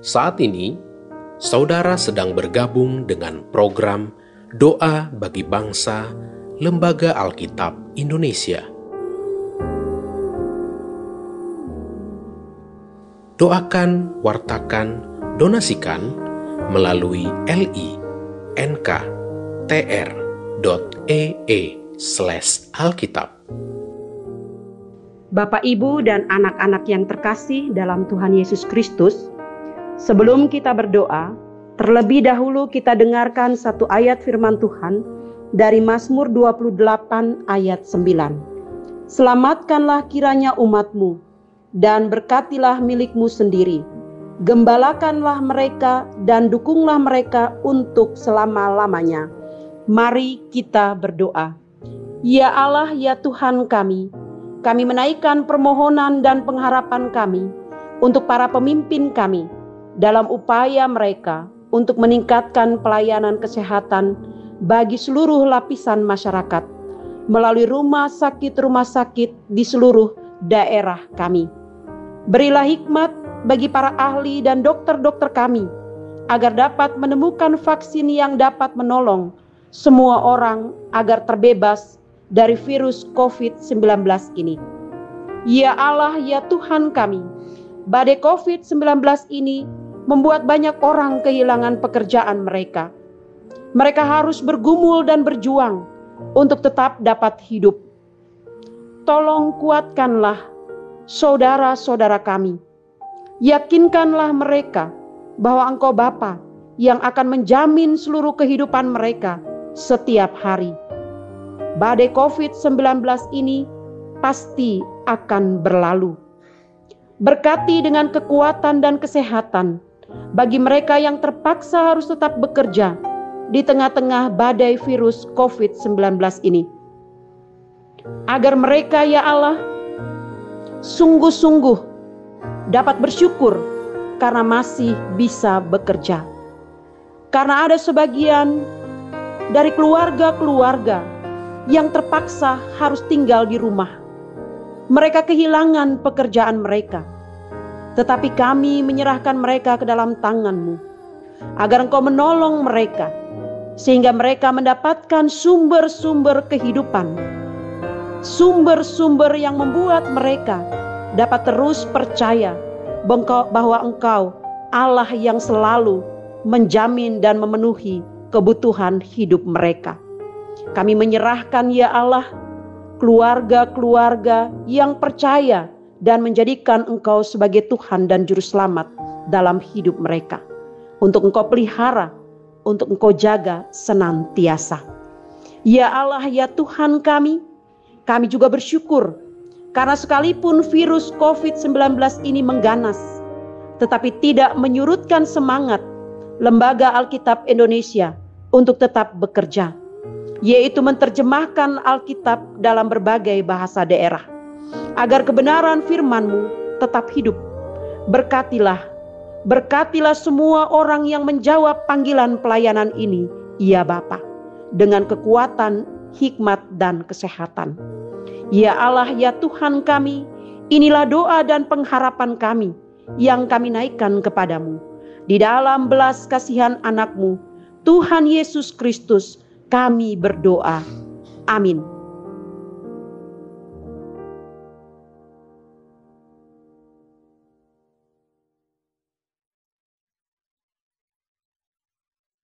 Saat ini, saudara sedang bergabung dengan program Doa bagi Bangsa Lembaga Alkitab Indonesia. Doakan, wartakan, donasikan melalui li.nk.tr.ee slash alkitab. Bapak, Ibu, dan anak-anak yang terkasih dalam Tuhan Yesus Kristus, sebelum kita berdoa, terlebih dahulu kita dengarkan satu ayat firman Tuhan dari Mazmur 28 ayat 9. Selamatkanlah kiranya umatmu, dan berkatilah milikmu sendiri. Gembalakanlah mereka dan dukunglah mereka untuk selama-lamanya. Mari kita berdoa. Ya Allah, ya Tuhan kami, kami menaikkan permohonan dan pengharapan kami untuk para pemimpin kami dalam upaya mereka untuk meningkatkan pelayanan kesehatan bagi seluruh lapisan masyarakat melalui rumah sakit-rumah sakit di seluruh daerah kami. Berilah hikmat bagi para ahli dan dokter-dokter kami agar dapat menemukan vaksin yang dapat menolong semua orang agar terbebas dari virus COVID-19 ini. Ya Allah, ya Tuhan kami, badai COVID-19 ini membuat banyak orang kehilangan pekerjaan mereka. Mereka harus bergumul dan berjuang untuk tetap dapat hidup. Tolong kuatkanlah saudara-saudara kami. Yakinkanlah mereka bahwa Engkau Bapa yang akan menjamin seluruh kehidupan mereka setiap hari badai COVID-19 ini pasti akan berlalu. Berkati dengan kekuatan dan kesehatan bagi mereka yang terpaksa harus tetap bekerja di tengah-tengah badai virus COVID-19 ini. Agar mereka, ya Allah, sungguh-sungguh dapat bersyukur karena masih bisa bekerja. Karena ada sebagian dari keluarga-keluarga yang terpaksa harus tinggal di rumah. Mereka kehilangan pekerjaan mereka, tetapi kami menyerahkan mereka ke dalam tangan-Mu, agar Engkau menolong mereka, sehingga mereka mendapatkan sumber-sumber kehidupan, sumber-sumber yang membuat mereka dapat terus percaya bahwa Engkau Allah yang selalu menjamin dan memenuhi kebutuhan hidup mereka. Kami menyerahkan ya Allah keluarga-keluarga yang percaya dan menjadikan Engkau sebagai Tuhan dan Juru Selamat dalam hidup mereka. Untuk Engkau pelihara, untuk Engkau jaga senantiasa. Ya Allah, ya Tuhan kami, kami juga bersyukur karena sekalipun virus COVID-19 ini mengganas, tetapi tidak menyurutkan semangat Lembaga Alkitab Indonesia untuk tetap bekerja yaitu menerjemahkan Alkitab dalam berbagai bahasa daerah, agar kebenaran firman-Mu tetap hidup. Berkatilah, berkatilah semua orang yang menjawab panggilan pelayanan ini, ya Bapa, dengan kekuatan, hikmat, dan kesehatan. Ya Allah, ya Tuhan kami, inilah doa dan pengharapan kami yang kami naikkan kepadamu. Di dalam belas kasihan anakmu, Tuhan Yesus Kristus, kami berdoa. Amin.